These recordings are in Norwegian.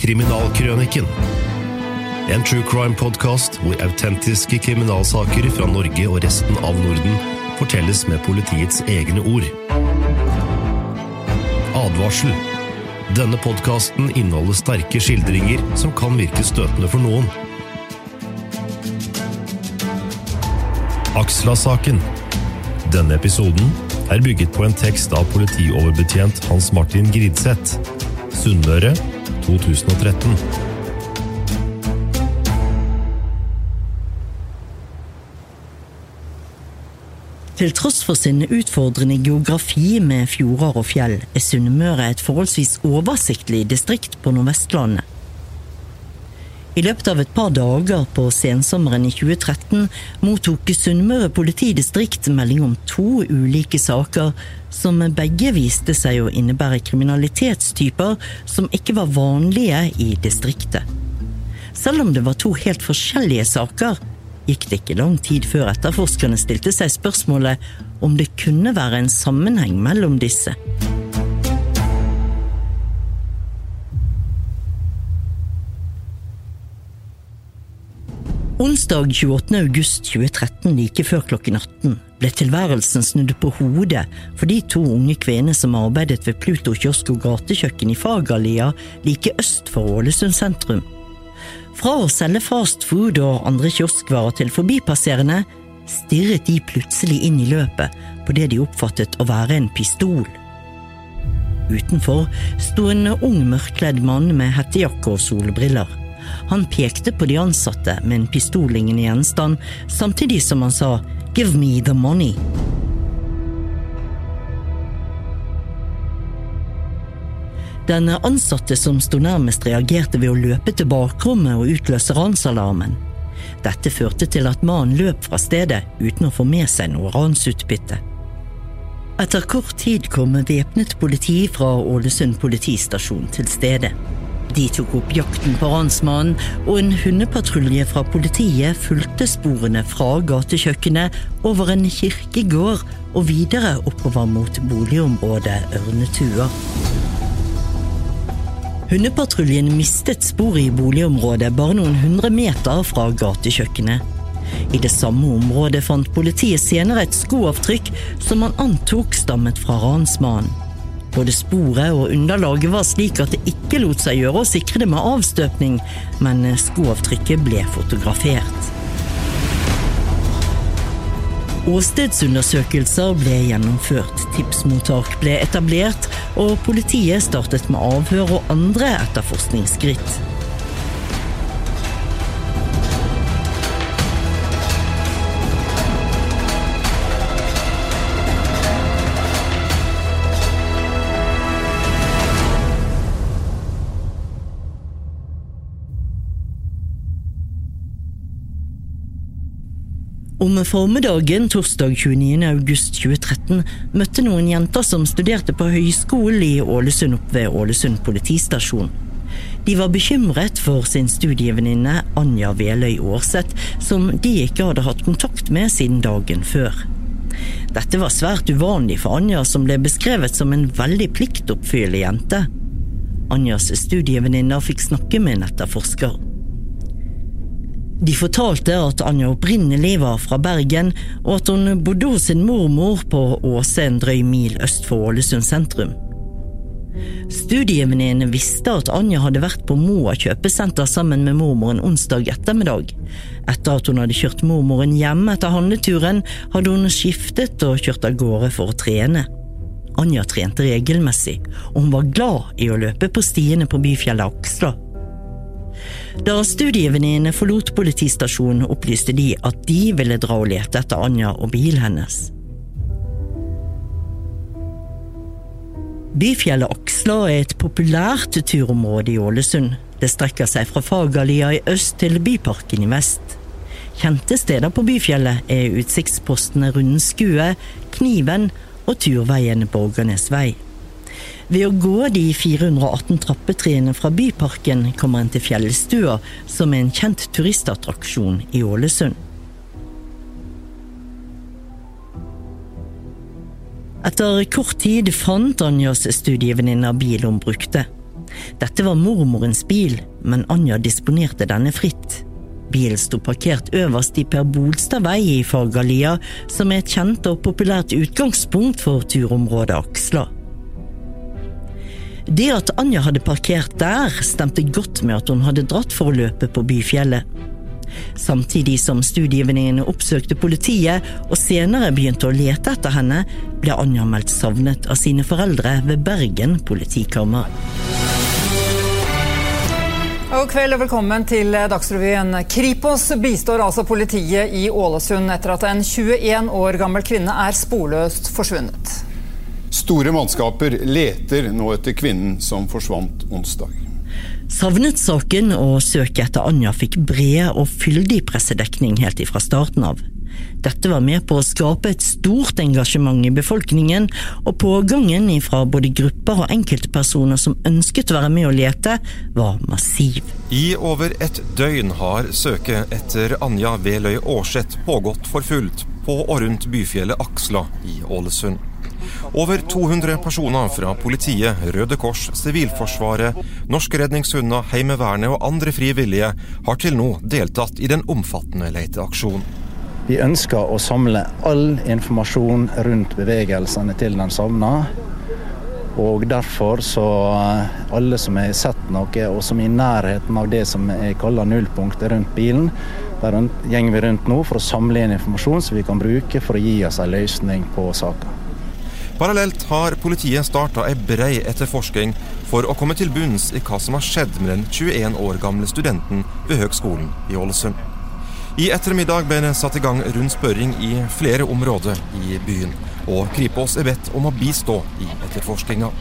Kriminalkrøniken. En true crime-podkast hvor autentiske kriminalsaker fra Norge og resten av Norden fortelles med politiets egne ord. Advarsel. Denne podkasten inneholder sterke skildringer som kan virke støtende for noen. Aksla-saken. Denne episoden er bygget på en tekst av politioverbetjent Hans Martin Gridseth. Sunnmøre 2013. Til tross for sin utfordrende geografi med fjorder og fjell, er Sunnmøre et forholdsvis oversiktlig distrikt på Nordvestlandet. I løpet av et par dager på sensommeren i 2013 mottok Sunnmøre politidistrikt melding om to ulike saker som begge viste seg å innebære kriminalitetstyper som ikke var vanlige i distriktet. Selv om det var to helt forskjellige saker, gikk det ikke lang tid før etterforskerne stilte seg spørsmålet om det kunne være en sammenheng mellom disse. Onsdag 28. august 2013 like før klokken 18 ble tilværelsen snudd på hodet for de to unge kvinnene som arbeidet ved Pluto kiosk og gatekjøkken i Fagerlia like øst for Ålesund sentrum. Fra å selge fast food og andre kioskvarer til forbipasserende, stirret de plutselig inn i løpet på det de oppfattet å være en pistol. Utenfor sto en ung mørkledd mann med hettejakke og solbriller. Han pekte på de ansatte med en pistollignende gjenstand, samtidig som han sa Give me the money. Den ansatte som sto nærmest reagerte ved å løpe til bakrommet og utløse ransalarmen. Dette førte til at mannen løp fra stedet uten å få med seg noe ransutbytte. Etter kort tid kom væpnet politi fra Ålesund politistasjon til stedet. De tok opp jakten på ransmannen, og en hundepatrulje fra politiet fulgte sporene fra gatekjøkkenet over en kirkegård og videre oppover mot boligområdet Ørnetua. Hundepatruljen mistet sporet i boligområdet bare noen hundre meter fra gatekjøkkenet. I det samme området fant politiet senere et skoavtrykk som man antok stammet fra ransmannen. Både sporet og underlaget var slik at det ikke lot seg gjøre å sikre det med avstøpning, men skoavtrykket ble fotografert. Åstedsundersøkelser ble gjennomført, tipsmottak ble etablert, og politiet startet med avhør og andre etterforskningsskritt. Om formiddagen torsdag 29. august 2013 møtte noen jenter som studerte på høyskolen i Ålesund opp ved Ålesund politistasjon. De var bekymret for sin studievenninne Anja Veløy Aarseth, som de ikke hadde hatt kontakt med siden dagen før. Dette var svært uvanlig for Anja, som ble beskrevet som en veldig pliktoppfyllende jente. Anjas studievenninner fikk snakke med en etterforsker. De fortalte at Anja opprinnelig var fra Bergen, og at hun bodde hos sin mormor på Åse en drøy mil øst for Ålesund sentrum. Studievenninnene visste at Anja hadde vært på Moa kjøpesenter sammen med mormoren onsdag ettermiddag. Etter at hun hadde kjørt mormoren hjem etter handleturen, hadde hun skiftet og kjørt av gårde for å trene. Anja trente regelmessig, og hun var glad i å løpe på stiene på byfjellet Aksla. Da studievenninnene forlot politistasjonen, opplyste de at de ville dra og lete etter Anja og bilen hennes. Byfjellet Aksla er et populært turområde i Ålesund. Det strekker seg fra Fagerlia i øst til Byparken i vest. Kjente steder på Byfjellet er utsiktspostene Rundskue, Kniven og turveien Borgernes vei. Ved å gå de 418 trappetrinnene fra Byparken kommer en til Fjellstua, som er en kjent turistattraksjon i Ålesund. Etter kort tid fant Anjas studievenninne bil hun brukte. Dette var mormorens bil, men Anja disponerte denne fritt. Bilen sto parkert øverst i Per Bolstad vei i Fagerlia, som er et kjent og populært utgangspunkt for turområdet Aksla. Det at Anja hadde parkert der, stemte godt med at hun hadde dratt for å løpe på Byfjellet. Samtidig som studievenninnene oppsøkte politiet og senere begynte å lete etter henne, ble Anja meldt savnet av sine foreldre ved Bergen politikammer. God kveld og velkommen til Dagsrevyen. Kripos bistår altså politiet i Ålesund etter at en 21 år gammel kvinne er sporløst forsvunnet. Store mannskaper leter nå etter kvinnen som forsvant onsdag. Savnet-saken og søket etter Anja fikk bred og fyldig pressedekning helt ifra starten av. Dette var med på å skape et stort engasjement i befolkningen, og pågangen fra både grupper og enkeltpersoner som ønsket å være med å lete, var massiv. I over et døgn har søket etter Anja Veløy Aarseth pågått for fullt på og rundt byfjellet Aksla i Ålesund. Over 200 personer fra politiet, Røde Kors, Sivilforsvaret, norske redningshunder, Heimevernet og andre frivillige har til nå deltatt i den omfattende leteaksjonen. Vi ønsker å samle all informasjon rundt bevegelsene til den savna. Og derfor så alle som har sett noe, og som er i nærheten av det som jeg kaller nullpunktet rundt bilen, der går vi rundt nå for å samle inn informasjon som vi kan bruke for å gi oss en løsning på saka. Parallelt har politiet starta ei brei etterforsking for å komme til bunns i hva som har skjedd med den 21 år gamle studenten ved Høgskolen i Ålesund. I ettermiddag ble det satt i gang rundspørring i flere områder i byen, og Kripos er bedt om å bistå i etterforskninga.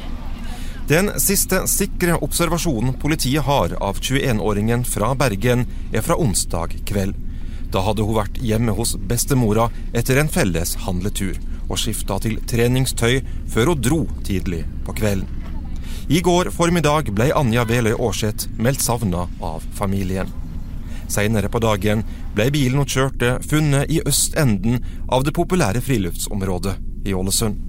Den siste sikre observasjonen politiet har av 21-åringen fra Bergen, er fra onsdag kveld. Da hadde hun vært hjemme hos bestemora etter en felles handletur og skifta til treningstøy før hun dro tidlig på kvelden. I går formiddag ble Anja Veløy Aarseth meldt savna av familien. Seinere på dagen ble bilen hun kjørte, funnet i østenden av det populære friluftsområdet i Ålesund.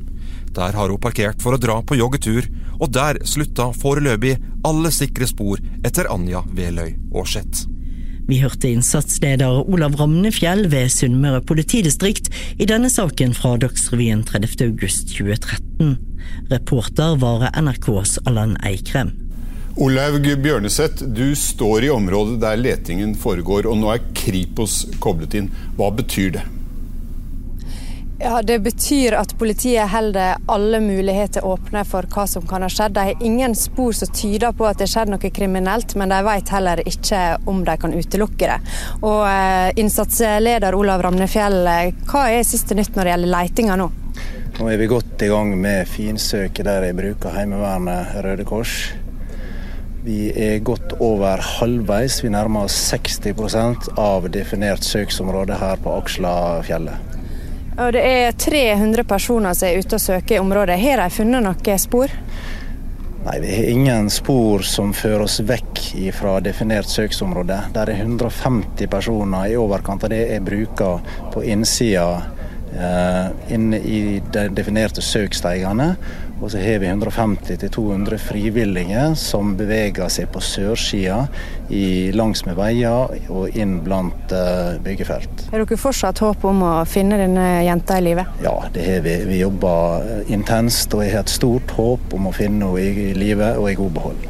Der har hun parkert for å dra på joggetur, og der slutta foreløpig alle sikre spor etter Anja Veløy Aarseth. Vi hørte innsatsleder Olav Ramnefjell ved Sunnmøre politidistrikt i denne saken fra Dagsrevyen 30. august 2013. Reporter var NRKs Allan Eikrem. Olaug Bjørneseth, du står i området der letingen foregår, og nå er Kripos koblet inn. Hva betyr det? Ja, Det betyr at politiet holder alle muligheter åpne for hva som kan ha skjedd. De har ingen spor som tyder på at det har skjedd noe kriminelt, men de vet heller ikke om de kan utelukke det. Og eh, Innsatsleder Olav Ramnefjell, hva er siste nytt når det gjelder leitinga nå? Nå er vi godt i gang med finsøket der jeg bruker Heimevernet Røde Kors. Vi er godt over halvveis. Vi nærmer oss 60% av definert søksområde her på Akslafjellet. Og det er 300 personer som er ute og søker i området. Har de funnet noen spor? Nei, Vi har ingen spor som fører oss vekk fra definert søksområde. Der er 150 personer i overkant av det er bruka på innsida eh, inne i de definerte søksteigene. Og så har vi 150-200 frivillige som beveger seg på sørsida langs med veier og inn blant uh, byggefelt. Har dere fortsatt håp om å finne denne jenta i live? Ja, det har vi. Vi jobber intenst og jeg har et stort håp om å finne henne i live og i god behold.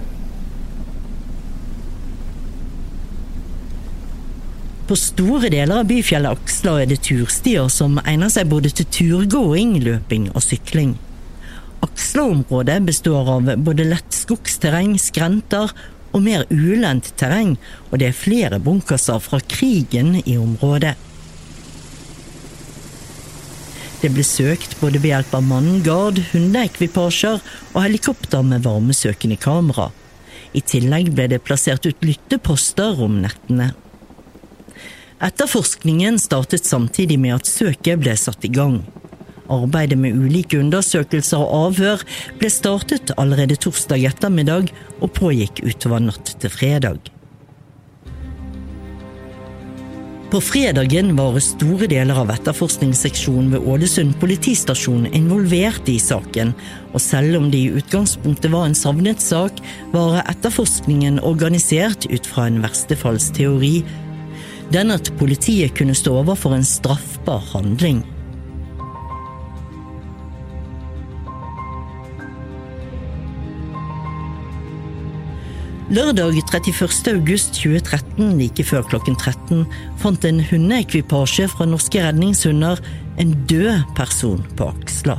På store deler av byfjellet Aksla er det turstier som egner seg både til turgåing, løping og sykling. Aksla-området består av både lett skogsterreng, skrenter og mer ulendt terreng, og det er flere bunkerser fra krigen i området. Det ble søkt både ved hjelp av manngard, hundeekvipasjer og helikopter med varmesøkende kamera. I tillegg ble det plassert ut lytteposter om nettene. Etterforskningen startet samtidig med at søket ble satt i gang. Arbeidet med ulike undersøkelser og avhør ble startet allerede torsdag ettermiddag og pågikk utover natt til fredag. På fredagen var store deler av etterforskningsseksjonen ved Ålesund politistasjon involvert i saken, og selv om det i utgangspunktet var en savnet sak, var etterforskningen organisert ut fra en verstefallsteori. Den at politiet kunne stå overfor en straffbar handling. Lørdag 31. august 2013, like før klokken 13, fant en hundeekvipasje fra Norske redningshunder en død person på Aksla.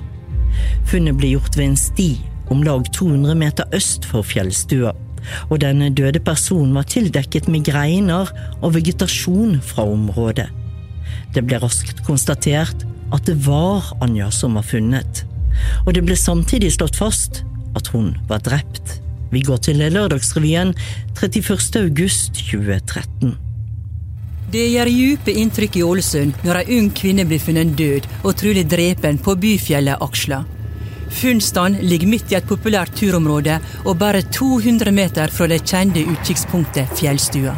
Funnet ble gjort ved en sti om lag 200 meter øst for fjellstua, og denne døde personen var tildekket med greiner og vegetasjon fra området. Det ble raskt konstatert at det var Anja som var funnet, og det ble samtidig slått fast at hun var drept. Vi går til Lørdagsrevyen 31. august 2013. Det gjør dype inntrykk i Ålesund når ei ung kvinne blir funnet død og trolig drepen på byfjellet Aksla. Funnstedet ligger midt i et populært turområde og bare 200 meter fra det kjente utkikkspunktet Fjellstua.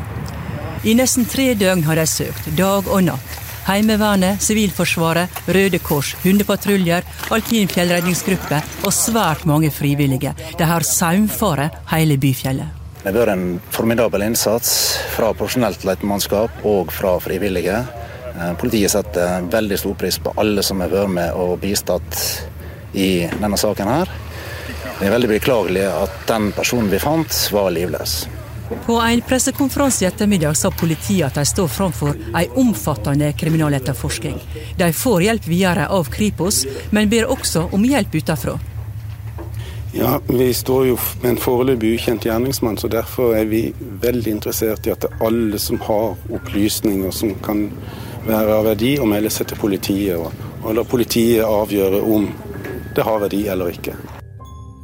I nesten tre døgn har de søkt, dag og natt, Heimevernet, Sivilforsvaret, Røde Kors, hundepatruljer, alpin fjellredningsgruppe og svært mange frivillige. De har saumfare hele byfjellet. Det har vært en formidabel innsats fra profesjonelt letemannskap og fra frivillige. Eh, politiet setter veldig stor pris på alle som har vært med og bistått i denne saken. her. Det er veldig beklagelig at den personen vi fant, var livløs. På en pressekonferanse i ettermiddag sa politiet at de står framfor en omfattende kriminaletterforskning. De får hjelp videre av Kripos, men ber også om hjelp utenfra. Ja, Vi står jo med en foreløpig ukjent gjerningsmann, så derfor er vi veldig interessert i at alle som har opplysninger som kan være av verdi, å melde seg til politiet. Og, og la politiet avgjøre om det har verdi eller ikke.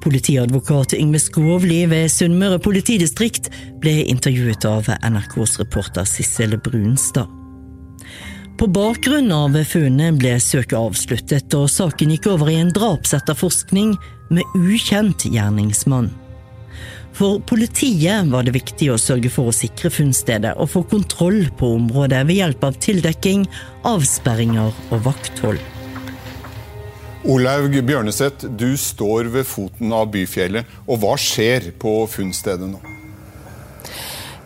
Politiadvokat Yngve Skovli ved Sunnmøre politidistrikt ble intervjuet av NRKs reporter Sissel Brunstad. På bakgrunn av funnet ble søket avsluttet, og saken gikk over i en drapsetterforskning med ukjent gjerningsmann. For politiet var det viktig å sørge for å sikre funnstedet og få kontroll på området ved hjelp av tildekking, avsperringer og vakthold. Olaug Bjørneseth, du står ved foten av Byfjellet. Og hva skjer på funnstedet nå?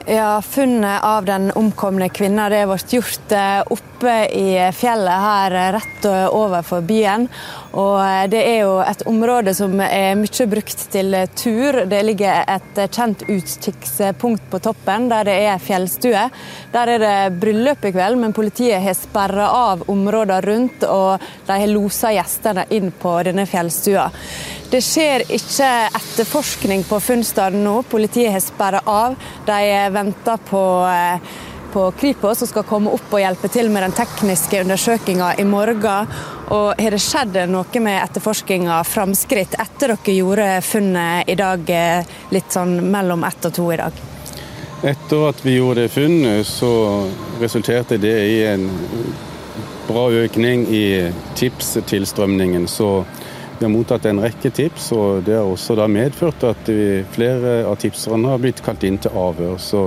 Ja, Funnet av den omkomne kvinna det ble gjort eh, oppe i fjellet her eh, rett overfor byen. Og eh, Det er jo et område som er mye brukt til tur. Det ligger et kjent utkikkspunkt på toppen, der det er fjellstue. Der er det bryllup i kveld, men politiet har sperra av områdene rundt, og de har losa gjestene inn på denne fjellstua. Det skjer ikke etterforskning på funnstedet nå. Politiet har sperra av. De venter på, på Kripos som skal komme opp og hjelpe til med den tekniske undersøkelsen i morgen. Og Har det skjedd noe med etterforskinga framskritt etter dere gjorde funnet i dag, eh, litt sånn mellom ett og to i dag? Etter at vi gjorde det funnet, så resulterte det i en bra økning i tipstilstrømningen. Så vi har mottatt en rekke tips, og det har også da medført at vi, flere av tipserne har blitt kalt inn til avhør. Så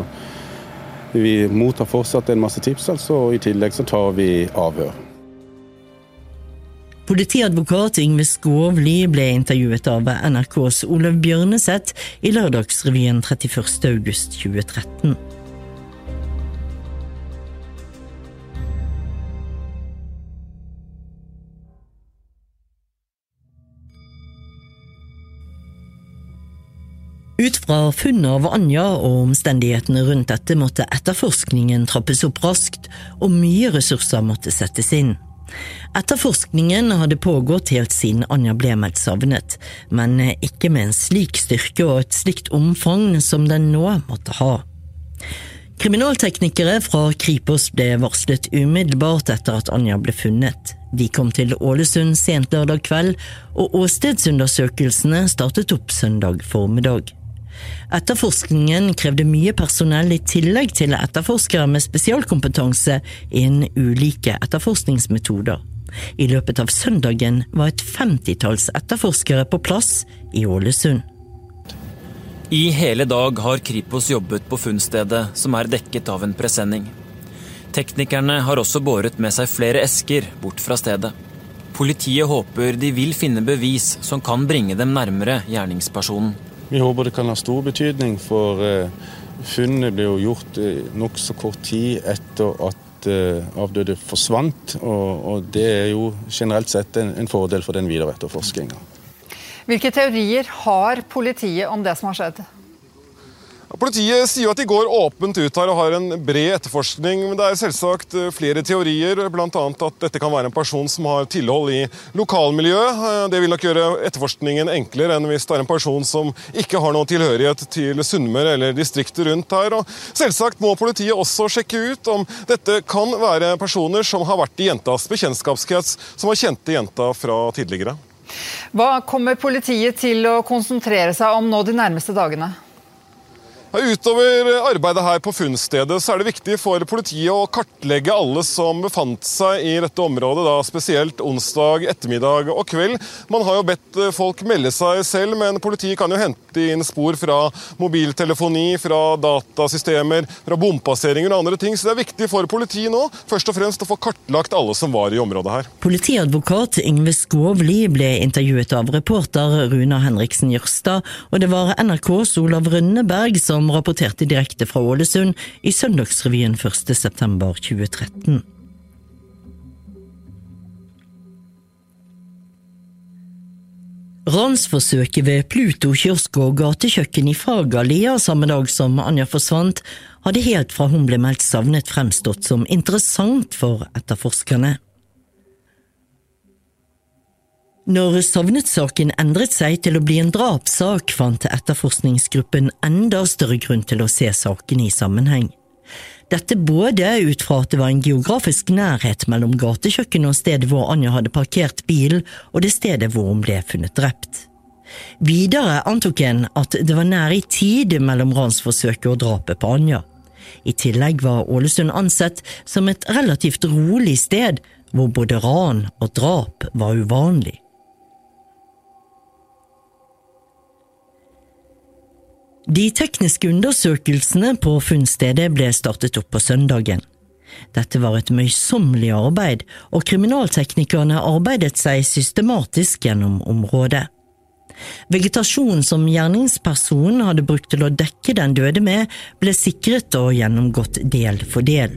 vi mottar fortsatt en masse tips, altså, og i tillegg så tar vi avhør. Politiadvokat Yngve Skåvli ble intervjuet av NRKs Olav Bjørneseth i Lørdagsrevyen 31.8.2013. Ut fra funnet av Anja og omstendighetene rundt dette måtte etterforskningen trappes opp raskt, og mye ressurser måtte settes inn. Etterforskningen hadde pågått helt siden Anja ble meldt savnet, men ikke med en slik styrke og et slikt omfang som den nå måtte ha. Kriminalteknikere fra Kripos ble varslet umiddelbart etter at Anja ble funnet. De kom til Ålesund sent lørdag kveld, og åstedsundersøkelsene startet opp søndag formiddag. Etterforskningen krevde mye personell i tillegg til etterforskere med spesialkompetanse innen ulike etterforskningsmetoder. I løpet av søndagen var et femtitalls etterforskere på plass i Ålesund. I hele dag har Kripos jobbet på funnstedet, som er dekket av en presenning. Teknikerne har også båret med seg flere esker bort fra stedet. Politiet håper de vil finne bevis som kan bringe dem nærmere gjerningspersonen. Vi håper det kan ha stor betydning, for eh, funnet ble jo gjort eh, nokså kort tid etter at eh, avdøde forsvant. Og det er jo generelt sett en fordel for den videre etterforskninga. Hvilke teorier har politiet om det som har skjedd? Politiet sier at de går åpent ut her og har en bred etterforskning. Men det er selvsagt eh, flere teorier, bl.a. at dette kan være en person som har tilhold i lokalmiljøet. Eh, det vil nok gjøre etterforskningen enklere enn hvis det er en person som ikke har noen tilhørighet til Sunnmøre eller distriktet rundt her. Og selvsagt må politiet også sjekke ut om dette kan være personer som har vært i jentas bekjentskapskrets, som har kjente jenta fra tidligere. Hva kommer politiet til å konsentrere seg om nå de nærmeste dagene? Utover arbeidet her på funnstedet så er det viktig for politiet å kartlegge alle som befant seg i dette området, da spesielt onsdag ettermiddag og kveld. Man har jo bedt folk melde seg selv, men politiet kan jo hente inn spor fra mobiltelefoni, fra datasystemer, fra bompasseringer og andre ting. Så det er viktig for politiet nå først og fremst å få kartlagt alle som var i området her. Politiadvokat Yngve Skåvli ble intervjuet av reporter Runa Henriksen Jørstad, og det var NRKs Olav Rønneberg som som rapporterte direkte fra Ålesund i Søndagsrevyen 1.9.2013. Ransforsøket ved Pluto kiosk og gatekjøkken i Fagalia samme dag som Anja forsvant, hadde helt fra hun ble meldt savnet fremstått som interessant for etterforskerne. Når savnet-saken endret seg til å bli en drapssak, fant etterforskningsgruppen enda større grunn til å se saken i sammenheng. Dette både ut fra at det var en geografisk nærhet mellom gatekjøkkenet og stedet hvor Anja hadde parkert bilen, og det stedet hvor hun ble funnet drept. Videre antok en at det var nær i tid mellom ransforsøket og drapet på Anja. I tillegg var Ålesund ansett som et relativt rolig sted, hvor både ran og drap var uvanlig. De tekniske undersøkelsene på funnstedet ble startet opp på søndagen. Dette var et møysommelig arbeid, og kriminalteknikerne arbeidet seg systematisk gjennom området. Vegetasjonen som gjerningspersonen hadde brukt til å dekke den døde med, ble sikret og gjennomgått del for del.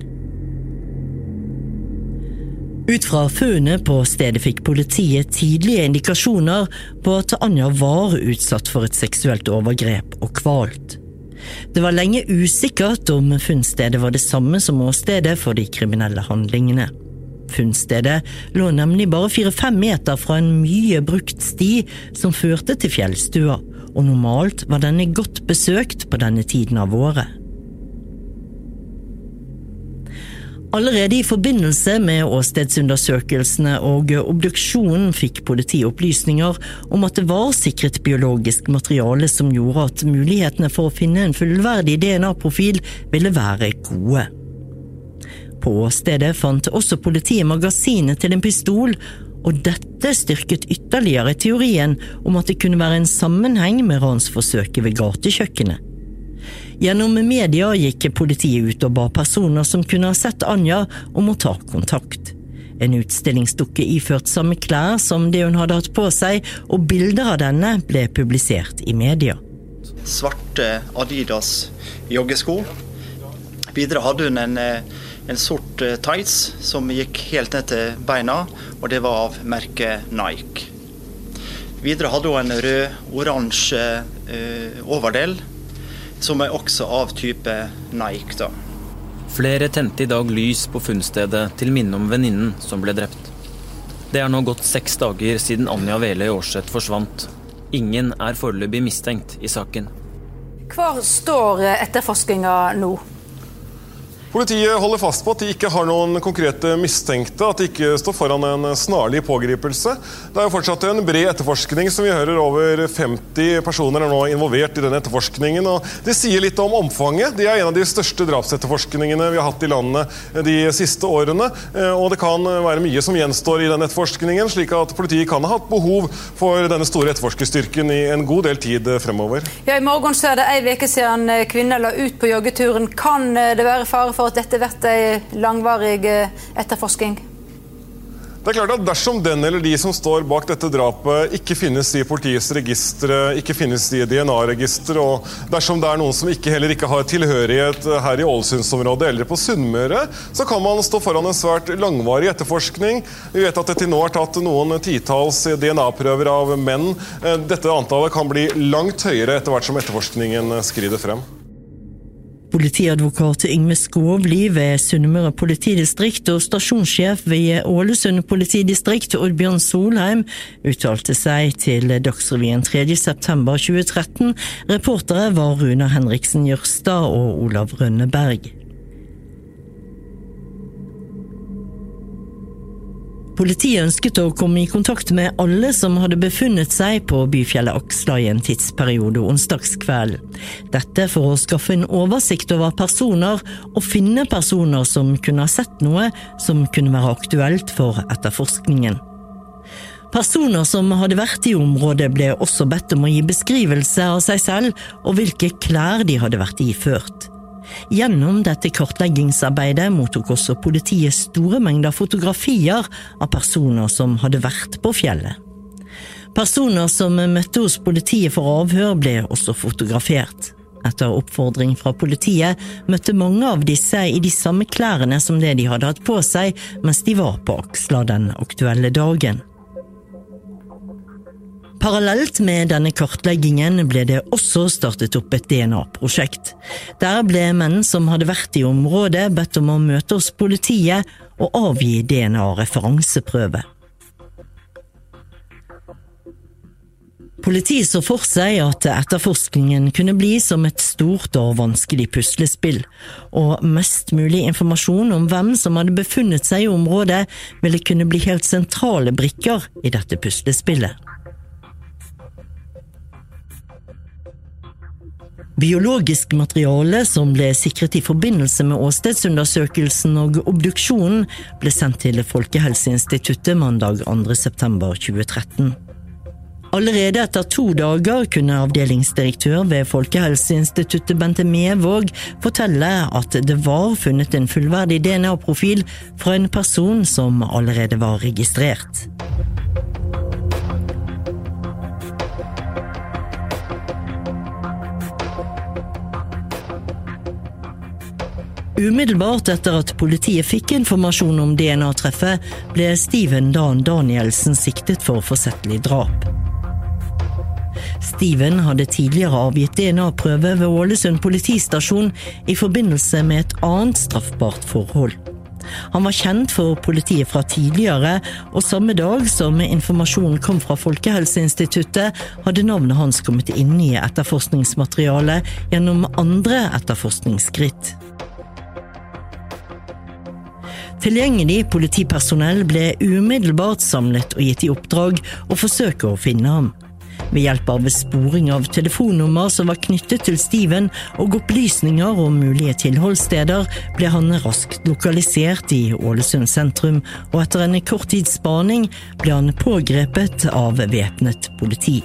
Ut fra funnet på stedet fikk politiet tidlige indikasjoner på at Anja var utsatt for et seksuelt overgrep og kvalt. Det var lenge usikkert om funnstedet var det samme som åstedet for de kriminelle handlingene. Funnstedet lå nemlig bare fire-fem meter fra en mye brukt sti som førte til fjellstua, og normalt var denne godt besøkt på denne tiden av året. Allerede i forbindelse med åstedsundersøkelsene og obduksjonen fikk politiet opplysninger om at det var sikret biologisk materiale som gjorde at mulighetene for å finne en fullverdig DNA-profil ville være gode. På åstedet fant også politiet magasinet til en pistol, og dette styrket ytterligere teorien om at det kunne være en sammenheng med ransforsøket ved gatekjøkkenet. Gjennom media gikk politiet ut og ba personer som kunne ha sett Anja om å ta kontakt. En utstillingsdukke iført samme klær som det hun hadde hatt på seg, og bilder av denne ble publisert i media. Svarte Adidas joggesko. Videre hadde hun en, en sort tights som gikk helt ned til beina, og det var av merket Nike. Videre hadde hun en rød-oransje uh, overdel som er også av type Nike. da. Flere tente i dag lys på funnstedet til minne om venninnen som ble drept. Det er nå gått seks dager siden Anja Veløy Aarseth forsvant. Ingen er foreløpig mistenkt i saken. Hvor står etterforskninga nå? Politiet holder fast på at de ikke har noen konkrete mistenkte, at de ikke står foran en snarlig pågripelse. Det er jo fortsatt en bred etterforskning, som vi hører. Over 50 personer er nå involvert i den etterforskningen. og Det sier litt om omfanget. De er en av de største drapsetterforskningene vi har hatt i landet de siste årene. Og det kan være mye som gjenstår i den etterforskningen, slik at politiet kan ha hatt behov for denne store etterforskerstyrken i en god del tid fremover. Ja, I morgen så er det ei uke siden kvinner la ut på joggeturen. Kan det være fare for at dette blir en langvarig eh, etterforsking? Det er klart at Dersom den eller de som står bak dette drapet ikke finnes i politiets registre, ikke finnes i DNA-register, og dersom det er noen som ikke, heller ikke har tilhørighet her i Ålesundsområdet eller på Sunnmøre, så kan man stå foran en svært langvarig etterforskning. Vi vet at det til nå er tatt noen titalls DNA-prøver av menn. Eh, dette antallet kan bli langt høyere etter hvert som etterforskningen skrider frem. Politiadvokat Yngve Skåvli ved Sunnmøre politidistrikt og stasjonssjef ved Ålesund politidistrikt Oddbjørn Solheim uttalte seg til Dagsrevyen 3.9.2013. Reportere var Runa Henriksen Jørstad og Olav Rønneberg. Politiet ønsket å komme i kontakt med alle som hadde befunnet seg på byfjellet Aksla i en tidsperiode onsdagskveld. Dette for å skaffe en oversikt over personer og finne personer som kunne ha sett noe som kunne være aktuelt for etterforskningen. Personer som hadde vært i området ble også bedt om å gi beskrivelse av seg selv og hvilke klær de hadde vært iført. Gjennom dette kartleggingsarbeidet mottok også politiet store mengder fotografier av personer som hadde vært på fjellet. Personer som møtte hos politiet for avhør, ble også fotografert. Etter oppfordring fra politiet møtte mange av disse i de samme klærne som det de hadde hatt på seg mens de var på Aksla den aktuelle dagen. Parallelt med denne kartleggingen ble det også startet opp et DNA-prosjekt. Der ble menn som hadde vært i området bedt om å møte hos politiet og avgi DNA-referanseprøve. Politiet så for seg at etterforskningen kunne bli som et stort og vanskelig puslespill, og mest mulig informasjon om hvem som hadde befunnet seg i området, ville kunne bli helt sentrale brikker i dette puslespillet. Biologisk materiale som ble sikret i forbindelse med åstedsundersøkelsen og obduksjonen, ble sendt til Folkehelseinstituttet mandag 2.9.2013. Allerede etter to dager kunne avdelingsdirektør ved Folkehelseinstituttet Bente Mevåg fortelle at det var funnet en fullverdig DNA-profil fra en person som allerede var registrert. Umiddelbart etter at politiet fikk informasjon om DNA-treffet, ble Steven Dan Danielsen siktet for forsettlig drap. Steven hadde tidligere avgitt DNA-prøve ved Ålesund politistasjon i forbindelse med et annet straffbart forhold. Han var kjent for politiet fra tidligere, og samme dag som informasjonen kom fra Folkehelseinstituttet, hadde navnet hans kommet inn i etterforskningsmaterialet gjennom andre etterforskningsskritt. Tilgjengelig politipersonell ble umiddelbart samlet og gitt i oppdrag å forsøke å finne ham. Ved hjelp av sporing av telefonnummer som var knyttet til Steven, og opplysninger om mulige tilholdssteder, ble han raskt lokalisert i Ålesund sentrum, og etter en kort tids spaning ble han pågrepet av væpnet politi.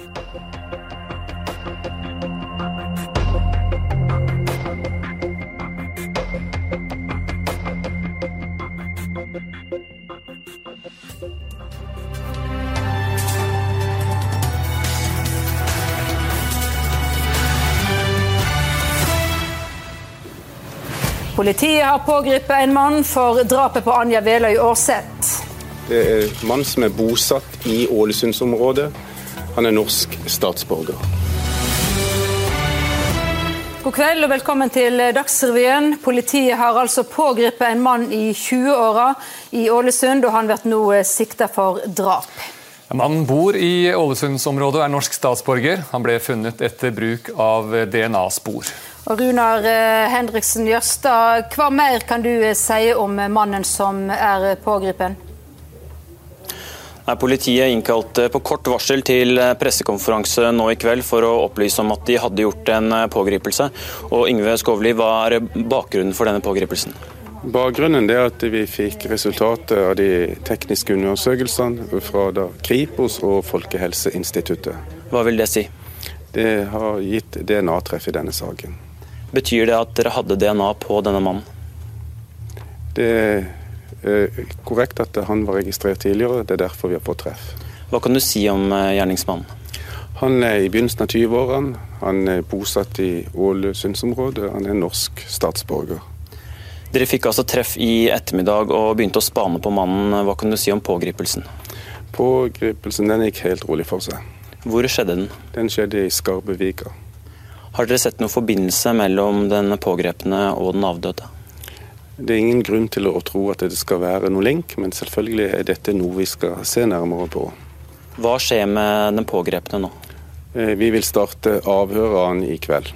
Politiet har pågrepet en mann for drapet på Anja Veløy Aarseth. Det er en mann som er bosatt i Ålesundsområdet. Han er norsk statsborger. God kveld og velkommen til Dagsrevyen. Politiet har altså pågrepet en mann i 20-åra i Ålesund, og han blir nå sikta for drap. Mannen bor i Ålesundsområdet og er norsk statsborger. Han ble funnet etter bruk av DNA-spor. Og Runar eh, Henriksen Jørstad, hva mer kan du eh, si om mannen som er pågrepet? Politiet innkalte på kort varsel til pressekonferanse nå i kveld for å opplyse om at de hadde gjort en pågripelse. Og Yngve Skovli, hva er bakgrunnen for denne pågripelsen? Bakgrunnen er at vi fikk resultatet av de tekniske undersøkelsene fra Kripos og Folkehelseinstituttet. Hva vil det si? Det har gitt DNA-treff i denne saken. Betyr det at dere hadde DNA på denne mannen? Det er korrekt at han var registrert tidligere, det er derfor vi har fått treff. Hva kan du si om eh, gjerningsmannen? Han er i begynnelsen av 20-årene. Han er bosatt i Ålesundsområdet. Han er norsk statsborger. Dere fikk altså treff i ettermiddag og begynte å spane på mannen. Hva kan du si om pågripelsen? Pågripelsen den gikk helt rolig for seg. Hvor skjedde den? Den skjedde i Skarbevika. Har dere sett noen forbindelse mellom den pågrepne og den avdøde? Det er ingen grunn til å tro at det skal være noe link, men selvfølgelig er dette noe vi skal se nærmere på. Hva skjer med den pågrepne nå? Eh, vi vil starte avhøret av han i kveld.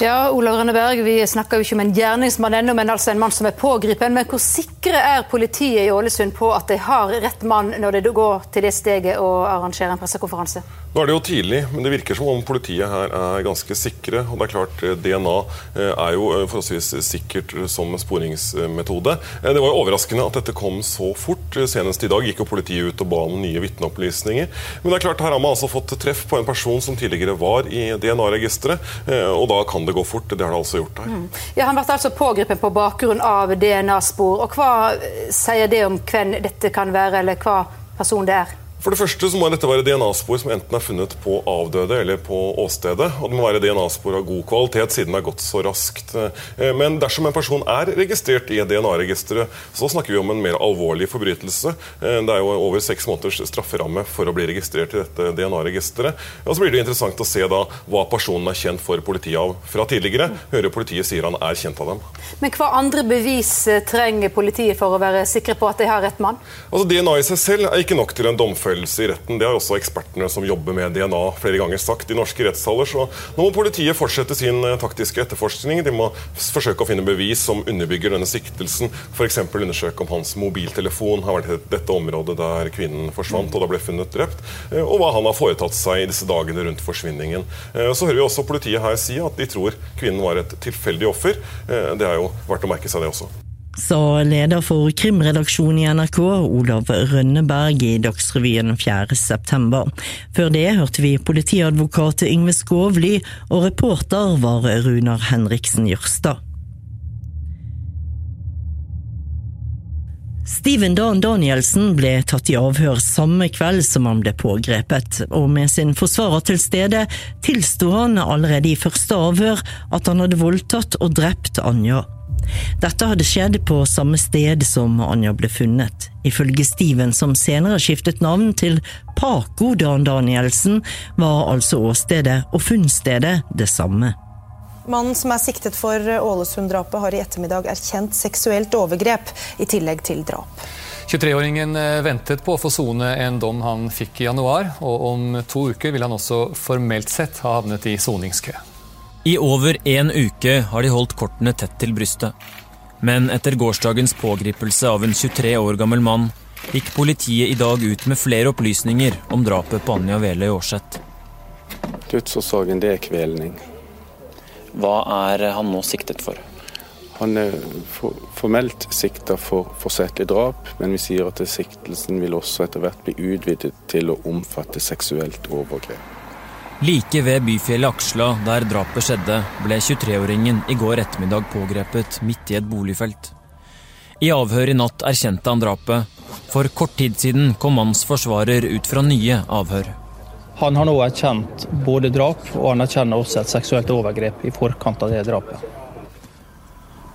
Ja, Olav Rønneberg, Vi snakker jo ikke om en gjerningsmann ennå, men altså en mann som er pågripen. Men hvor sikre er politiet i Ålesund på at de har rett mann når de går til det steget å arrangere en pressekonferanse? Nå er det jo tidlig, men det virker som om politiet her er ganske sikre. og det er klart eh, DNA eh, er jo eh, forholdsvis sikkert som sporingsmetode. Det var jo overraskende at dette kom så fort. Senest i dag gikk jo politiet ut og ba om nye vitneopplysninger. Men det er klart her har man altså fått treff på en person som tidligere var i DNA-registeret, og da kan det gå fort. Det har det altså gjort her. Mm. Ja, Han ble altså pågrepet på bakgrunn av DNA-spor. og Hva sier det om hvem dette kan være, eller hva person det er? For det første så må dette være DNA-spor som enten er funnet på avdøde eller på åstedet. Og det må være DNA-spor av god kvalitet, siden det har gått så raskt. Eh, men dersom en person er registrert i DNA-registeret, så snakker vi om en mer alvorlig forbrytelse. Eh, det er jo over seks måneders strafferamme for å bli registrert i dette DNA-registeret. Og så blir det interessant å se da hva personen er kjent for politiet av fra tidligere. Hører politiet sier han er kjent av dem. Men hva andre bevis eh, trenger politiet for å være sikre på at de har rett mann? Altså DNA i seg selv er ikke nok til en domfellelse domfellelse i retten. Det har også ekspertene som jobber med DNA flere ganger sagt i norske rettssaler. Så nå må politiet fortsette sin eh, taktiske etterforskning. De må forsøke å finne bevis som underbygger denne siktelsen. F.eks. undersøke om hans mobiltelefon har vært i dette området der kvinnen forsvant og da ble funnet drept, eh, og hva han har foretatt seg i disse dagene rundt forsvinningen. Eh, så hører vi også politiet her si at de tror kvinnen var et tilfeldig offer. Det er jo verdt å merke seg, det også sa leder for krimredaksjonen i NRK, Olav Rønneberg, i Dagsrevyen 4.9. Før det hørte vi politiadvokat Yngve Skovly, og reporter var Runar Henriksen Jørstad. Steven Dan Danielsen ble tatt i avhør samme kveld som han ble pågrepet, og med sin forsvarer til stede tilsto han allerede i første avhør at han hadde voldtatt og drept Anja. Dette hadde skjedd på samme sted som Anja ble funnet. Ifølge Steven, som senere skiftet navn til Paco Dan Danielsen, var altså åstedet og funnstedet det samme. Mannen som er siktet for Ålesund-drapet, har i ettermiddag erkjent seksuelt overgrep, i tillegg til drap. 23-åringen eh, ventet på å få sone en dom han fikk i januar, og om to uker vil han også formelt sett ha havnet i soningskø. I over en uke har de holdt kortene tett til brystet. Men etter gårsdagens pågripelse av en 23 år gammel mann gikk politiet i dag ut med flere opplysninger om drapet på Anja Vele i Årset. Dødsårsaken det er kvelning. Hva er han nå siktet for? Han er for, formelt sikta for forsettlig drap, men vi sier at siktelsen vil også etter hvert bli utvidet til å omfatte seksuelt overgrep. Like ved byfjellet Aksla, der drapet skjedde, ble 23-åringen i går ettermiddag pågrepet midt i et boligfelt. I avhør i natt erkjente han drapet. For kort tid siden kom mannens forsvarer ut fra nye avhør. Han har nå erkjent både drap, og han erkjenner også et seksuelt overgrep i forkant av det drapet.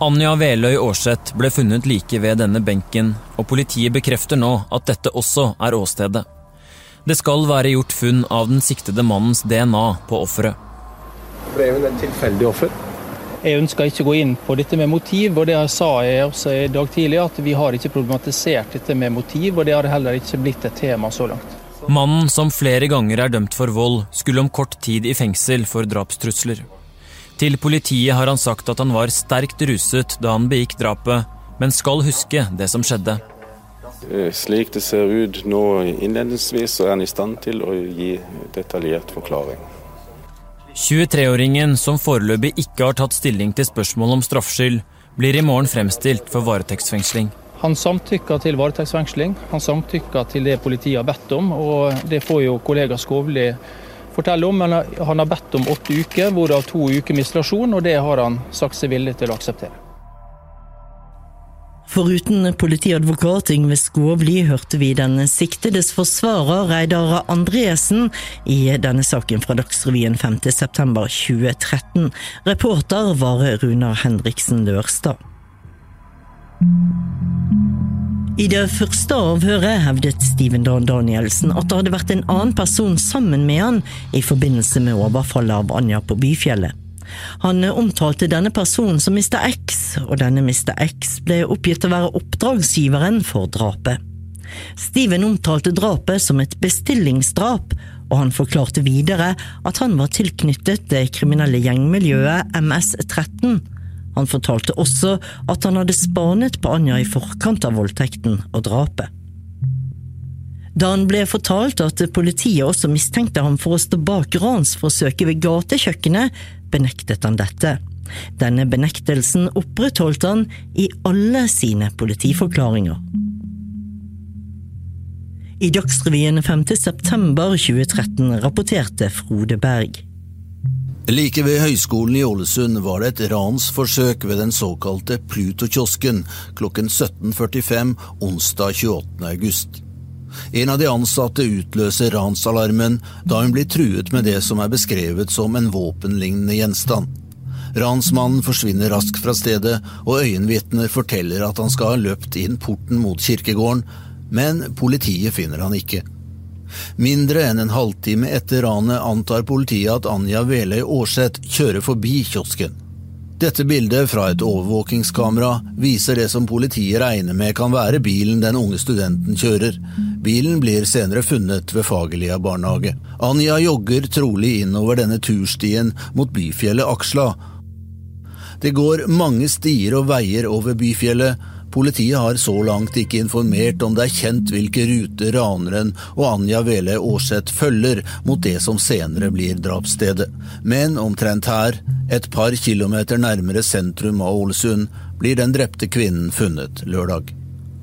Anja Veløy Aarseth ble funnet like ved denne benken, og politiet bekrefter nå at dette også er åstedet. Det skal være gjort funn av den siktede mannens DNA på offeret. Det er et tilfeldig offer. Jeg ønsker ikke å gå inn på dette med motiv, og det sa jeg også i dag tidlig, at vi har ikke problematisert dette med motiv, og det har heller ikke blitt et tema så langt. Mannen, som flere ganger er dømt for vold, skulle om kort tid i fengsel for drapstrusler. Til politiet har han sagt at han var sterkt ruset da han begikk drapet, men skal huske det som skjedde. Eh, slik det ser ut nå innledningsvis, så er han i stand til å gi detaljert forklaring. 23-åringen, som foreløpig ikke har tatt stilling til spørsmål om straffskyld, blir i morgen fremstilt for varetektsfengsling. Han samtykker til varetektsfengsling. Han samtykker til det politiet har bedt om, og det får jo kollega Skovli fortelle om. Men han har bedt om åtte uker, hvorav to uker med isolasjon, og det har han sagt seg villig til å akseptere. Foruten politiadvokat Yngve Skåvli hørte vi den siktedes forsvarer Reidar Andresen i denne saken fra Dagsrevyen 5.9.2013. Reporter var Runar Henriksen Lørstad. I det første avhøret hevdet Steven Dan Danielsen at det hadde vært en annen person sammen med han i forbindelse med overfallet av Anja på Byfjellet. Han omtalte denne personen som Mr. X, og denne Mr. X ble oppgitt å være oppdragsgiveren for drapet. Steven omtalte drapet som et bestillingsdrap, og han forklarte videre at han var tilknyttet det kriminelle gjengmiljøet MS-13. Han fortalte også at han hadde spanet på Anja i forkant av voldtekten og drapet. Da han ble fortalt at politiet også mistenkte ham for å stå bak ransforsøket ved gatekjøkkenet, benektet han dette. Denne benektelsen opprettholdt han i alle sine politiforklaringer. I Dagsrevyen 5.9.2013 rapporterte Frode Berg. Like ved Høgskolen i Ålesund var det et ransforsøk ved den såkalte Pluto-kiosken klokken 17.45 onsdag 28. august. En av de ansatte utløser ransalarmen da hun blir truet med det som er beskrevet som en våpenlignende gjenstand. Ransmannen forsvinner raskt fra stedet, og øyenvitner forteller at han skal ha løpt inn porten mot kirkegården, men politiet finner han ikke. Mindre enn en halvtime etter ranet antar politiet at Anja Veløy Aarseth kjører forbi kiosken. Dette bildet fra et overvåkingskamera viser det som politiet regner med kan være bilen den unge studenten kjører. Bilen blir senere funnet ved Fagerlia barnehage. Anja jogger trolig innover denne turstien mot byfjellet Aksla. Det går mange stier og veier over byfjellet, Politiet har så langt ikke informert om det er kjent hvilke ruter raneren og Anja Vele Aarseth følger mot det som senere blir drapsstedet. Men omtrent her, et par kilometer nærmere sentrum av Ålesund, blir den drepte kvinnen funnet lørdag.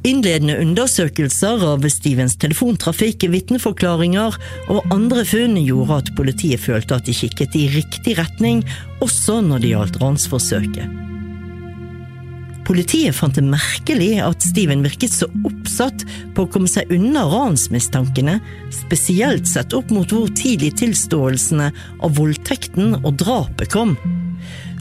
Innledende undersøkelser av Stevens telefontrafikk, vitneforklaringer og andre funn gjorde at politiet følte at de kikket i riktig retning, også når det gjaldt ransforsøket. Politiet fant det merkelig at Steven virket så oppsatt på å komme seg unna ransmistankene, spesielt sett opp mot hvor tidlig tilståelsene av voldtekten og drapet kom.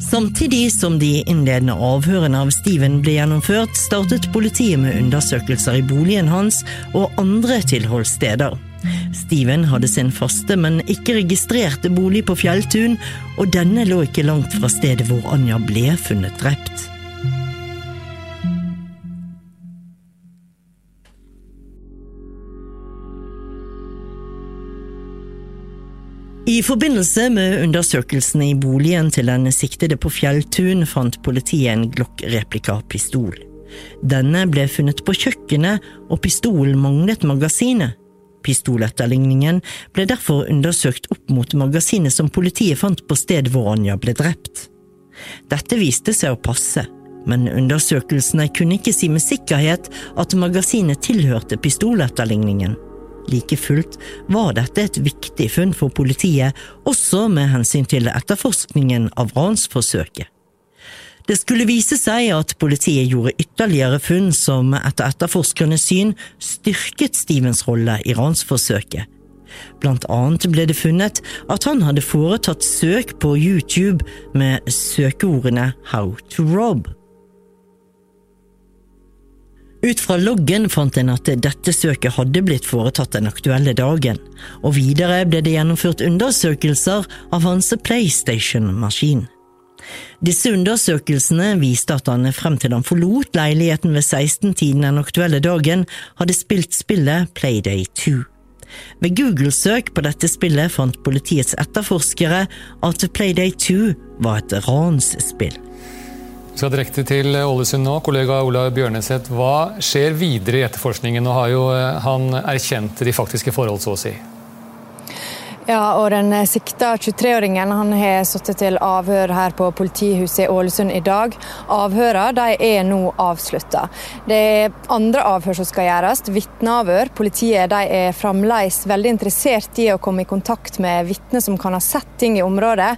Samtidig som de innledende avhørene av Steven ble gjennomført, startet politiet med undersøkelser i boligen hans og andre tilholdssteder. Steven hadde sin faste, men ikke registrerte bolig på Fjelltun, og denne lå ikke langt fra stedet hvor Anja ble funnet drept. I forbindelse med undersøkelsene i boligen til den siktede på Fjelltun fant politiet en Glock-replikapistol. Denne ble funnet på kjøkkenet, og pistolen manglet magasinet. Pistoletterligningen ble derfor undersøkt opp mot magasinet som politiet fant på sted hvor Anja ble drept. Dette viste seg å passe, men undersøkelsene kunne ikke si med sikkerhet at magasinet tilhørte pistoletterligningen. Like fullt var dette et viktig funn for politiet, også med hensyn til etterforskningen av ransforsøket. Det skulle vise seg at politiet gjorde ytterligere funn som etter etterforskernes syn styrket Stevens rolle i ransforsøket. Blant annet ble det funnet at han hadde foretatt søk på YouTube med søkeordene How to rob. Ut fra loggen fant en at dette søket hadde blitt foretatt den aktuelle dagen, og videre ble det gjennomført undersøkelser av hans PlayStation-maskin. Disse undersøkelsene viste at han frem til han forlot leiligheten ved 16-tiden den aktuelle dagen, hadde spilt spillet Playday 2. Ved Google-søk på dette spillet fant politiets etterforskere at Playday 2 var et ransspill. Vi skal direkte til Ålesund nå. Kollega Olav Bjørneseth, hva skjer videre i etterforskningen? Nå har jo eh, han erkjent de faktiske forhold, så å si. Ja, og Den sikta 23-åringen han har sittet til avhør her på politihuset i Ålesund i dag. Avhørene de er nå avslutta. Det er andre avhør som skal gjøres, vitneavhør. Politiet de er fremdeles veldig interessert i å komme i kontakt med vitner som kan ha sett ting i området.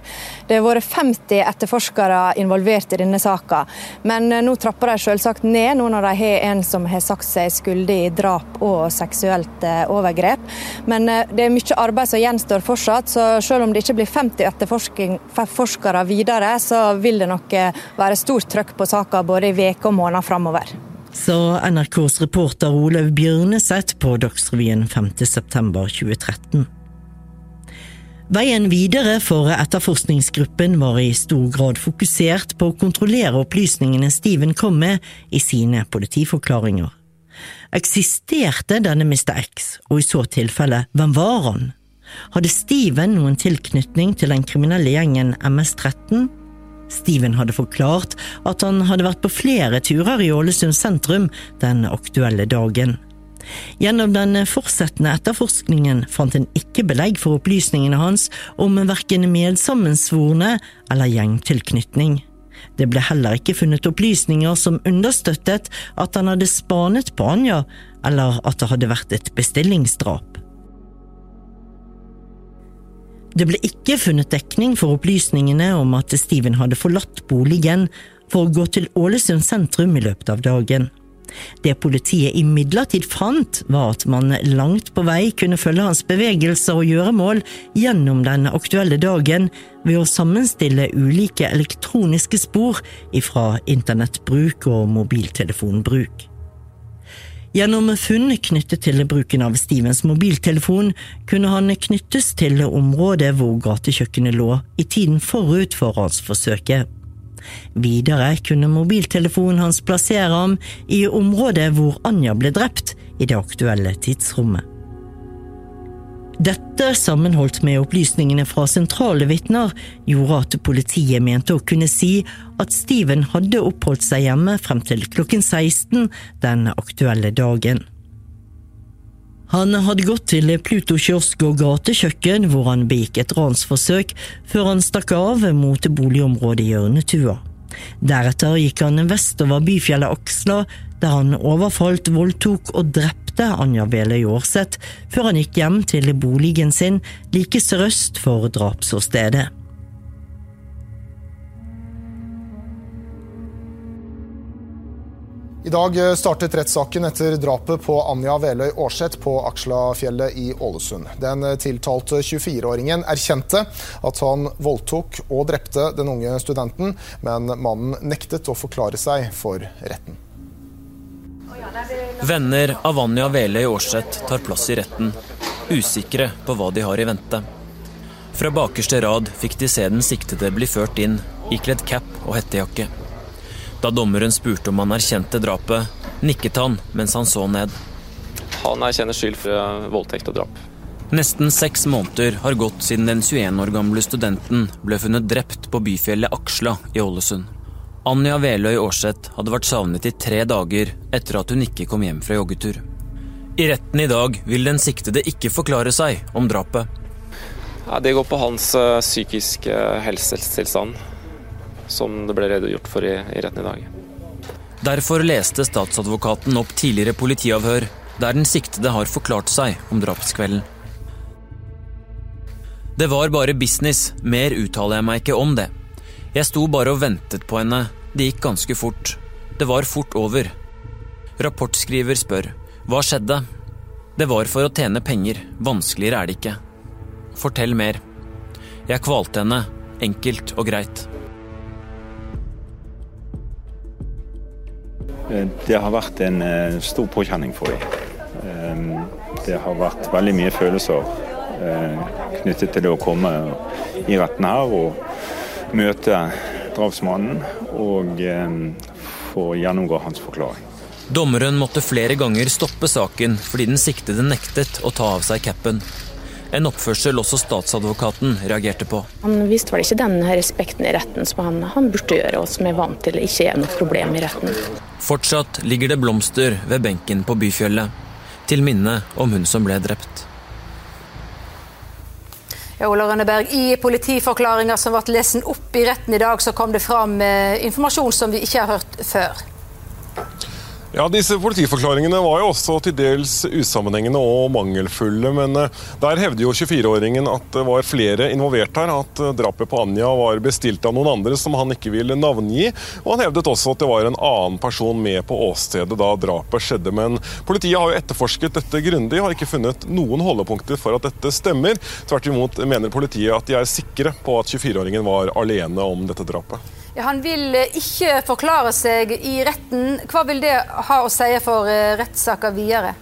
Det har vært 50 etterforskere involvert i denne saka, men nå trapper de selvsagt ned nå når de har en som har sagt seg skyldig i drap og seksuelt eh, overgrep. Men eh, det er mye arbeid som gjenstår gjenstår fortsatt, så selv om det ikke blir 50 etterforskere videre, så vil det nok eh, være stort trøkk på saka både i uker og måneder framover. Sa NRKs reporter Olaug Bjørneseth på Dagsrevyen 5.9.2013. Veien videre for etterforskningsgruppen var i stor grad fokusert på å kontrollere opplysningene Steven kom med i sine politiforklaringer. Eksisterte denne Mr. X, og i så tilfelle, hvem var han? Hadde Steven noen tilknytning til den kriminelle gjengen MS-13? Steven hadde forklart at han hadde vært på flere turer i Ålesund sentrum den aktuelle dagen. Gjennom den fortsettende etterforskningen fant en ikke belegg for opplysningene hans om verken medsammensvorne eller gjengtilknytning. Det ble heller ikke funnet opplysninger som understøttet at han hadde spanet på Anja, eller at det hadde vært et bestillingsdrap. Det ble ikke funnet dekning for opplysningene om at Steven hadde forlatt boligen for å gå til Ålesund sentrum i løpet av dagen. Det politiet imidlertid fant, var at man langt på vei kunne følge hans bevegelser og gjøremål gjennom den aktuelle dagen ved å sammenstille ulike elektroniske spor ifra internettbruk og mobiltelefonbruk. Gjennom funn knyttet til bruken av Stevens mobiltelefon kunne han knyttes til området hvor gatekjøkkenet lå i tiden forut for ransforsøket. Videre kunne mobiltelefonen hans plassere ham i området hvor Anja ble drept i det aktuelle tidsrommet. Dette, sammenholdt med opplysningene fra sentrale vitner, gjorde at politiet mente å kunne si at Steven hadde oppholdt seg hjemme frem til klokken 16 den aktuelle dagen. Han hadde gått til Pluto kiosk og gatekjøkken, hvor han begikk et ransforsøk, før han stakk av mot boligområdet Hjørnetua. Deretter gikk han vestover byfjellet Aksla, der han overfalt, voldtok og drepte Anja Veløy Jårseth før han gikk hjem til boligen sin like sørøst for drapsåstedet. I dag startet rettssaken etter drapet på Anja Veløy Aarseth på Akslafjellet i Ålesund. Den tiltalte 24-åringen erkjente at han voldtok og drepte den unge studenten, men mannen nektet å forklare seg for retten. Venner av Anja Veløy Aarseth tar plass i retten, usikre på hva de har i vente. Fra bakerste rad fikk de se den siktede bli ført inn, ikledd cap og hettejakke. Da dommeren spurte om han erkjente drapet, nikket han mens han så ned. Han erkjenner skyld for voldtekt og drap. Nesten seks måneder har gått siden den 21 år gamle studenten ble funnet drept på byfjellet Aksla i Ålesund. Anja Veløy Aarseth hadde vært savnet i tre dager etter at hun ikke kom hjem fra joggetur. I retten i dag vil den siktede ikke forklare seg om drapet. Ja, det går på hans uh, psykiske helsetilstand, som det ble redegjort for i, i retten i dag. Derfor leste statsadvokaten opp tidligere politiavhør, der den siktede har forklart seg om drapskvelden. Det var bare business, mer uttaler jeg meg ikke om det. Jeg sto bare og ventet på henne, det gikk ganske fort. Det var fort over. Rapportskriver spør, hva skjedde? Det var for å tjene penger, vanskeligere er det ikke. Fortell mer. Jeg kvalte henne, enkelt og greit. Det har vært en eh, stor påkjenning for dem. Eh, det har vært veldig mye følelser eh, knyttet til det å komme i retten her og møte drapsmannen og få gjennomgå hans forklaring. Dommeren måtte flere ganger stoppe saken fordi den siktede nektet å ta av seg capen. En oppførsel også statsadvokaten reagerte på. Han viste vel ikke den respekten i retten som han, han burde gjøre, og som er vant til ikke er noe problem i retten. Fortsatt ligger det blomster ved benken på Byfjellet, til minne om hun som ble drept. Ja, Ola Rønneberg, I politiforklaringa som ble lesen opp i retten i dag, så kom det fram eh, informasjon som vi ikke har hørt før. Ja, Disse politiforklaringene var jo også til dels usammenhengende og mangelfulle. Men eh, der hevder jo 24-åringen at det var flere involvert her. At eh, drapet på Anja var bestilt av noen andre som han ikke ville navngi. Og han hevdet også at det var en annen person med på åstedet da drapet skjedde. Men politiet har jo etterforsket dette grundig og har ikke funnet noen holdepunkter for at dette stemmer. Tvert imot mener politiet at de er sikre på at 24-åringen var alene om dette drapet. Ja, han vil eh, ikke forklare seg i retten. Hva vil det ha å si for rettssaker videre?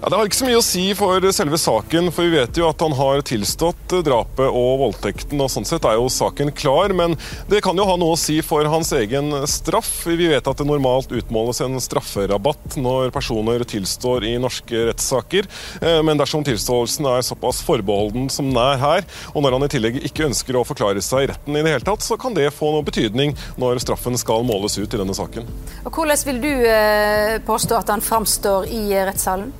Ja, Det har ikke så mye å si for selve saken, for vi vet jo at han har tilstått drapet og voldtekten. og Sånn sett er jo saken klar, men det kan jo ha noe å si for hans egen straff. Vi vet at det normalt utmåles en strafferabatt når personer tilstår i norske rettssaker. Eh, men dersom tilståelsen er såpass forbeholden som den er her, og når han i tillegg ikke ønsker å forklare seg i retten i det hele tatt, så kan det få noe betydning når straffen skal måles ut i denne saken. Og Hvordan vil du eh, påstå at han framstår i rettssalen?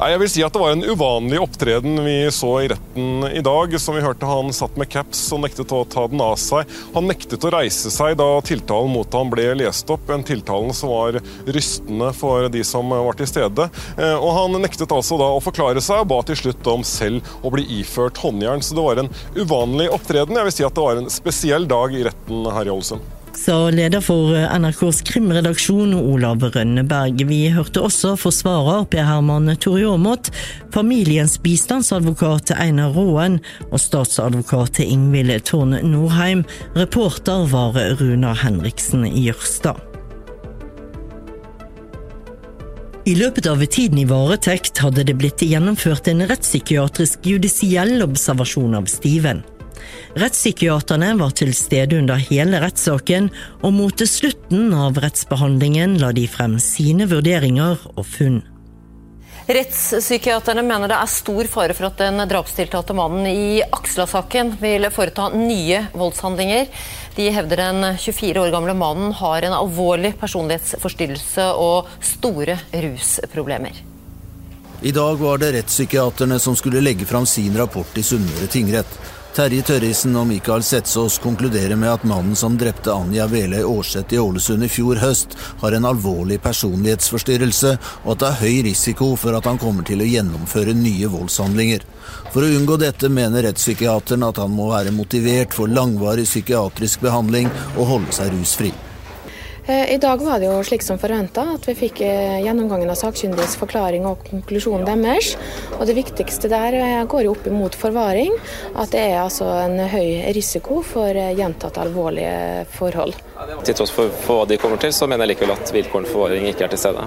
Jeg vil si at Det var en uvanlig opptreden vi så i retten i dag. Som vi hørte Han satt med caps og nektet å ta den av seg. Han nektet å reise seg da tiltalen mot ham ble lest opp. En tiltalen som var rystende for de som var til stede. Eh, og Han nektet altså da å forklare seg og ba til slutt om selv å bli iført håndjern. Så det var en uvanlig opptreden. Jeg vil si at det var en spesiell dag i retten her i Ålesund sa leder for NRKs krimredaksjon Olav Rønneberg. Vi hørte også forsvarer Per Herman Torjåmot, familiens bistandsadvokat Einar Råen og statsadvokat Ingvild Tårn Norheim. Reporter var Runa Henriksen Jørstad. I løpet av tiden i varetekt hadde det blitt gjennomført en rettspsykiatrisk judisiell observasjon av Steven. Rettspsykiaterne var til stede under hele rettssaken, og mot slutten av rettsbehandlingen la de frem sine vurderinger og funn. Rettspsykiaterne mener det er stor fare for at den drapstiltalte mannen i Aksla-saken vil foreta nye voldshandlinger. De hevder den 24 år gamle mannen har en alvorlig personlighetsforstyrrelse og store rusproblemer. I dag var det rettspsykiaterne som skulle legge fram sin rapport i Sunnmøre tingrett. Terje Tørrisen og Mikael Setsås konkluderer med at mannen som drepte Anja Veløy Aarseth i Ålesund i fjor høst, har en alvorlig personlighetsforstyrrelse, og at det er høy risiko for at han kommer til å gjennomføre nye voldshandlinger. For å unngå dette mener rettspsykiateren at han må være motivert for langvarig psykiatrisk behandling og holde seg rusfri. Eh, I dag var det jo slik som forventa, at vi fikk eh, gjennomgangen av sakkyndiges forklaring og konklusjonen deres. Og det viktigste der eh, går jo opp imot forvaring. At det er altså en høy risiko for gjentatt alvorlige forhold. Til tross for, for hva de kommer til, så mener jeg likevel at vilkårene for forvaring ikke er til stede.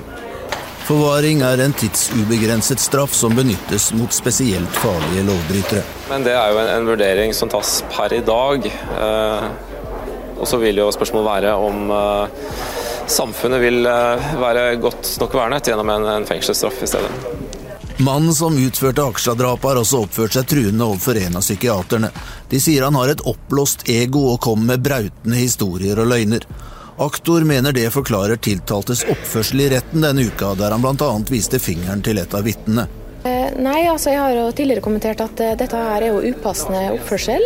Forvaring er en tidsubegrenset straff som benyttes mot spesielt farlige lovbrytere. Men det er jo en, en vurdering som tas per i dag. Eh, og så vil jo spørsmålet være om uh, samfunnet vil uh, være godt nok vernet gjennom en, en fengselsstraff i stedet. Mannen som utførte Aksla-drapet, har også oppført seg truende overfor en av psykiaterne. De sier han har et oppblåst ego og kommer med brautende historier og løgner. Aktor mener det forklarer tiltaltes oppførsel i retten denne uka, der han bl.a. viste fingeren til et av vitnene. Eh, nei, altså jeg har jo tidligere kommentert at eh, dette her er jo upassende oppførsel.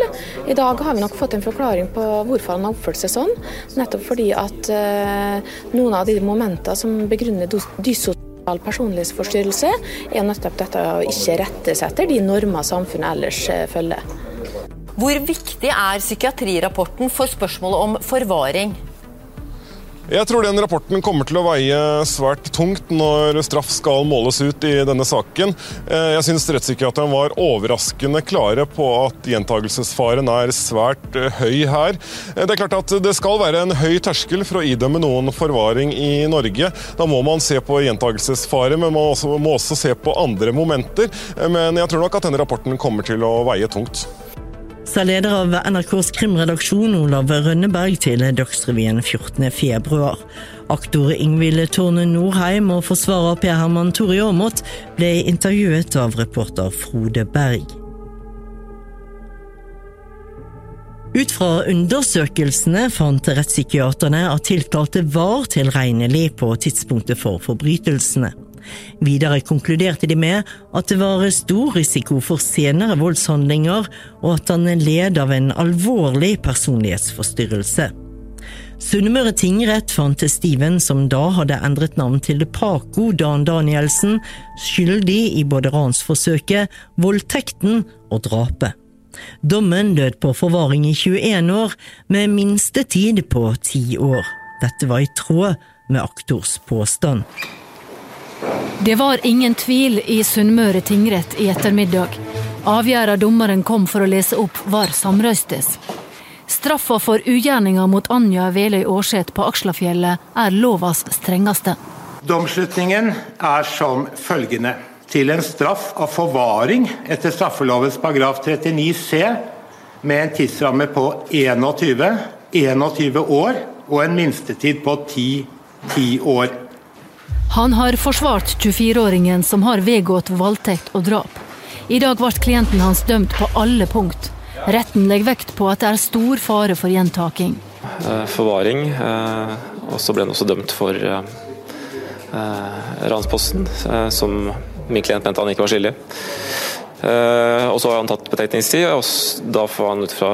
I dag har vi nok fått en forklaring på hvorfor han har oppført seg sånn. Nettopp fordi at uh, noen av de momentene som begrunner dysosial personlighetsforstyrrelse, er nettopp dette å ikke rette etter de normer samfunnet ellers følger. Hvor viktig er psykiatrirapporten for spørsmålet om forvaring? Jeg tror den rapporten kommer til å veie svært tungt når straff skal måles ut i denne saken. Eh, jeg syns rettspsykiateren var overraskende klare på at gjentagelsesfaren er svært eh, høy her. Eh, det er klart at det skal være en høy terskel for å idømme noen forvaring i Norge. Da må man se på gjentagelsesfare, men man må også se på andre momenter. Men jeg tror nok at denne rapporten kommer til å veie tungt sa leder av NRKs krimredaksjon Olav Rønneberg til Dagsrevyen 14.2. Aktor Ingvild Tårne Norheim og forsvarer Per Herman Tore Aamodt ble intervjuet av reporter Frode Berg. Ut fra undersøkelsene fant rettspsykiaterne at tiltalte var tilregnelig på tidspunktet for forbrytelsene. Videre konkluderte de med at det var stor risiko for senere voldshandlinger, og at han led av en alvorlig personlighetsforstyrrelse. Sunnmøre tingrett fant Steven, som da hadde endret navn til Paco Dan Danielsen, skyldig i både ransforsøket, voldtekten og drapet. Dommen lød på forvaring i 21 år, med minstetid på 10 år. Dette var i tråd med aktors påstand. Det var ingen tvil i Sunnmøre tingrett i ettermiddag. Avgjørelsen dommeren kom for å lese opp, var samrøystes. Straffa for ugjerninga mot Anja Veløy Aarseth på Akslafjellet er lovas strengeste. Domslutningen er som følgende. Til en straff av forvaring etter straffelovens paragraf 39 c med en tidsramme på 21, 21 år og en minstetid på 10, 10 år. Han har forsvart 24-åringen som har vedgått voldtekt og drap. I dag ble klienten hans dømt på alle punkt. Retten legger vekt på at det er stor fare for gjentaking. Eh, forvaring, eh, og så ble han også dømt for eh, ransposten, som min klient mente han ikke var skyldig. Og så har han tatt betenkningstid, og da får han ut fra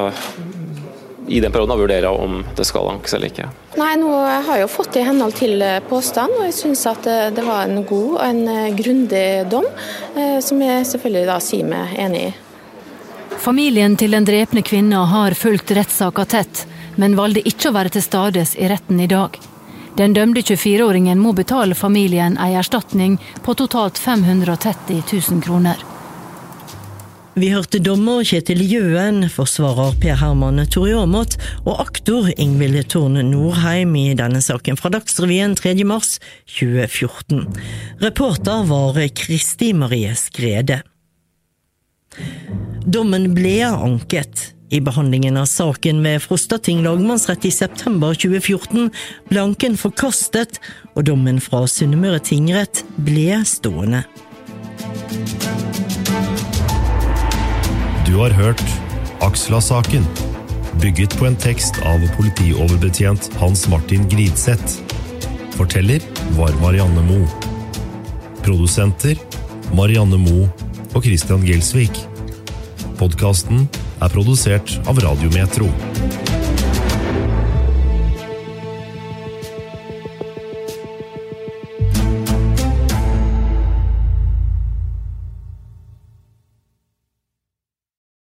i den perioden vurdere om det skal ankes eller ikke. Nei, nå har jeg jo fått det i henhold til eh, påstand, og jeg syns at eh, det var en god og en eh, grundig dom, som jeg selvfølgelig da sier meg enig i. Familien til den drepne kvinna har fulgt rettssaka tett, men valgte ikke å være til stades i retten i dag. Den dømte 24-åringen må betale familien ei erstatning på totalt 530 000 kroner. Vi hørte dommer Kjetil Jøen, forsvarer Per Herman Toriamot og aktor Ingvild Tårn Norheim i denne saken fra Dagsrevyen 3.3.2014. Reporter var Kristi Marie Skrede. Dommen ble anket. I behandlingen av saken ved Frostating lagmannsrett i september 2014 ble anken forkastet, og dommen fra Sunnmøre tingrett ble stående. Du har hørt Aksla-saken, bygget på en tekst av politioverbetjent Hans Martin Gridseth. Forteller var Marianne Moe. Produsenter Marianne Moe og Christian Gelsvik. Podkasten er produsert av Radiometro.